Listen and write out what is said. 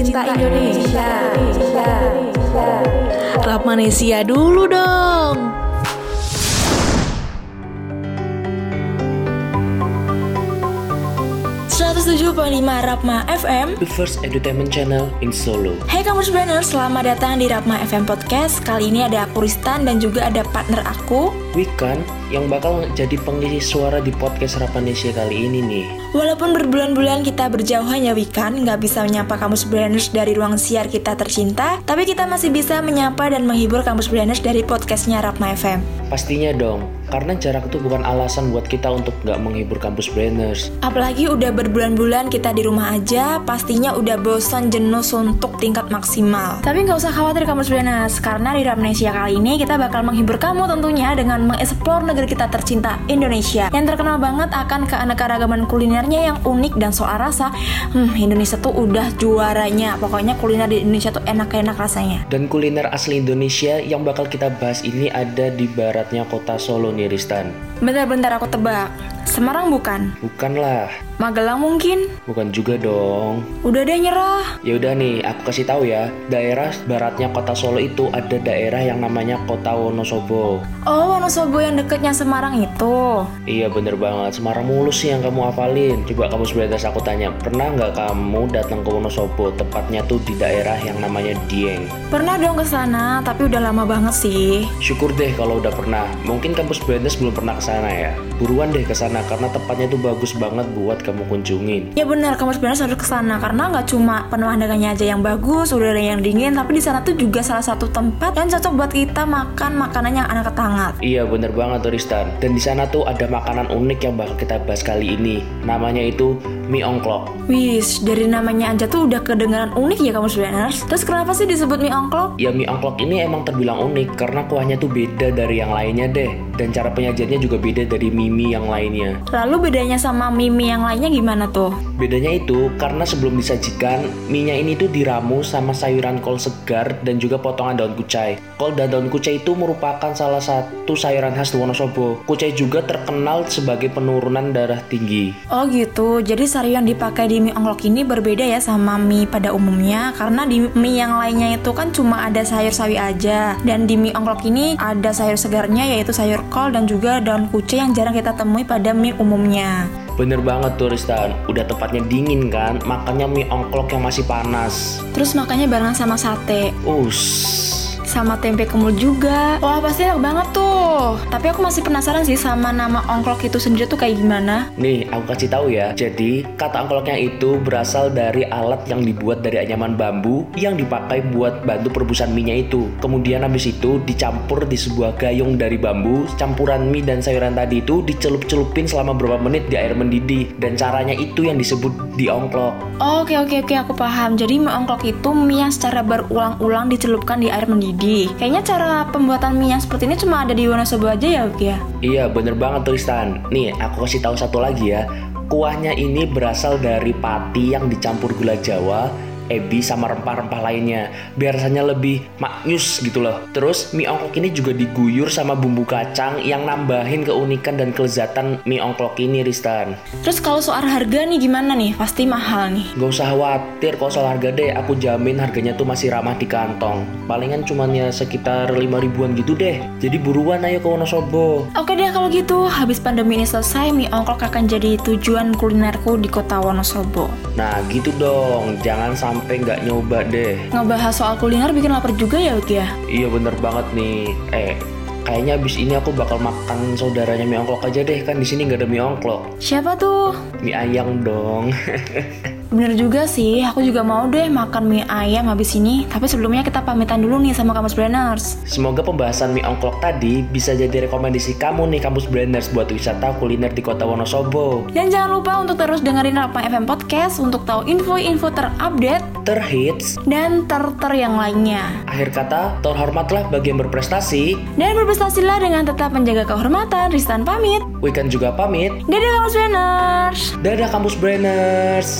tercinta Indonesia. Rap Manesia dulu dong. lima Rapma FM The first entertainment channel in Solo Hai kamu sebenarnya, selamat datang di Rapma FM Podcast Kali ini ada aku Ristan dan juga ada partner aku Wikan yang bakal jadi pengisi suara di podcast Rapanesia kali ini nih. Walaupun berbulan-bulan kita berjauhan ya Wikan, nggak bisa menyapa kampus Brainers dari ruang siar kita tercinta, tapi kita masih bisa menyapa dan menghibur kampus Brainers dari podcastnya Rapma FM. Pastinya dong, karena jarak itu bukan alasan buat kita untuk nggak menghibur kampus Brainers. Apalagi udah berbulan-bulan kita di rumah aja, pastinya udah bosan jenuh suntuk tingkat maksimal. Tapi nggak usah khawatir kampus Brainers, karena di Rapnesia kali ini kita bakal menghibur kamu tentunya dengan mengeksplor negeri negeri kita tercinta Indonesia yang terkenal banget akan keanekaragaman kulinernya yang unik dan soal rasa hmm, Indonesia tuh udah juaranya pokoknya kuliner di Indonesia tuh enak-enak rasanya dan kuliner asli Indonesia yang bakal kita bahas ini ada di baratnya kota Solo nih Ristan bentar-bentar aku tebak Semarang bukan? Bukan lah. Magelang mungkin? Bukan juga dong. Udah deh nyerah. Ya udah nih, aku kasih tahu ya. Daerah baratnya kota Solo itu ada daerah yang namanya Kota Wonosobo. Oh, Wonosobo yang deketnya Semarang itu. Iya bener banget. Semarang mulus sih yang kamu hafalin. Coba kamu sebentar aku tanya, pernah nggak kamu datang ke Wonosobo? Tepatnya tuh di daerah yang namanya Dieng. Pernah dong ke sana, tapi udah lama banget sih. Syukur deh kalau udah pernah. Mungkin kampus Brandes belum pernah ke sana ya. Buruan deh ke sana karena tempatnya itu bagus banget buat kamu kunjungin. Ya benar, kamu sebenarnya harus ke sana karena nggak cuma pemandangannya aja yang bagus, udara yang dingin, tapi di sana tuh juga salah satu tempat yang cocok buat kita makan makanan yang anak hangat. Iya bener banget Turistan. Dan di sana tuh ada makanan unik yang bakal kita bahas kali ini. Namanya itu mie ongklok. Wis, dari namanya aja tuh udah kedengaran unik ya kamu sebenarnya. Terus kenapa sih disebut mie ongklok? Ya mie ongklok ini emang terbilang unik karena kuahnya tuh beda dari yang lainnya deh. Dan cara penyajiannya juga beda dari mie-mie yang lainnya. Lalu bedanya sama mie-mie yang lainnya gimana tuh? Bedanya itu karena sebelum disajikan, mie-nya ini tuh diramu sama sayuran kol segar dan juga potongan daun kucai. Kol dan daun kucai itu merupakan salah satu sayuran khas Wonosobo. Kucai juga terkenal sebagai penurunan darah tinggi. Oh gitu, jadi sari yang dipakai di mie ongklok ini berbeda ya sama mie pada umumnya karena di mie yang lainnya itu kan cuma ada sayur sawi aja dan di mie ongklok ini ada sayur segarnya yaitu sayur kol dan juga daun kucai yang jarang kita temui pada mie umumnya. Bener banget tuh Ristan, udah tepatnya dingin kan, makannya mie ongklok yang masih panas. Terus makannya bareng sama sate. Us sama tempe kemul juga. Wah pasti enak banget tuh. Tapi aku masih penasaran sih sama nama ongklok itu sendiri tuh kayak gimana. Nih aku kasih tahu ya. Jadi kata ongkloknya itu berasal dari alat yang dibuat dari anyaman bambu yang dipakai buat bantu perebusan minyak itu. Kemudian habis itu dicampur di sebuah gayung dari bambu. Campuran mie dan sayuran tadi itu dicelup-celupin selama beberapa menit di air mendidih. Dan caranya itu yang disebut di ongklok. Oke oke oke aku paham. Jadi mie ongklok itu mie yang secara berulang-ulang dicelupkan di air mendidih Kayaknya cara pembuatan mie yang seperti ini cuma ada di Wonosobo aja ya, Uki ya? Iya, bener banget Tristan. Nih, aku kasih tahu satu lagi ya. Kuahnya ini berasal dari pati yang dicampur gula Jawa ebi sama rempah-rempah lainnya. Biar rasanya lebih maknyus gitu loh. Terus mie ongklok ini juga diguyur sama bumbu kacang yang nambahin keunikan dan kelezatan mie ongklok ini Ristan. Terus kalau soal harga nih gimana nih? Pasti mahal nih. Gak usah khawatir kalau soal harga deh. Aku jamin harganya tuh masih ramah di kantong. Palingan cuman ya sekitar 5 ribuan gitu deh. Jadi buruan ayo ke Wonosobo. Oke deh kalau gitu. Habis pandemi ini selesai mie ongklok akan jadi tujuan kulinerku di kota Wonosobo. Nah gitu dong. Jangan sampai sampai nggak nyoba deh. Ngebahas soal kuliner bikin lapar juga ya, Uki ya? Iya bener banget nih. Eh, kayaknya abis ini aku bakal makan saudaranya mie ongklok aja deh kan di sini nggak ada mie ongklok. Siapa tuh? Mie ayam dong. Bener juga sih, aku juga mau deh makan mie ayam habis ini. Tapi sebelumnya kita pamitan dulu nih sama Kampus Branders. Semoga pembahasan mie ongklok tadi bisa jadi rekomendasi kamu nih Kampus Branders buat wisata kuliner di kota Wonosobo. Dan jangan lupa untuk terus dengerin Rapang FM Podcast untuk tahu info-info terupdate, terhits, dan ter-ter yang lainnya. Akhir kata, terhormatlah bagi yang berprestasi. Dan berprestasilah dengan tetap menjaga kehormatan. Ristan pamit. Weekend juga pamit. Dadah Kampus Branders. Dadah Kampus Branders.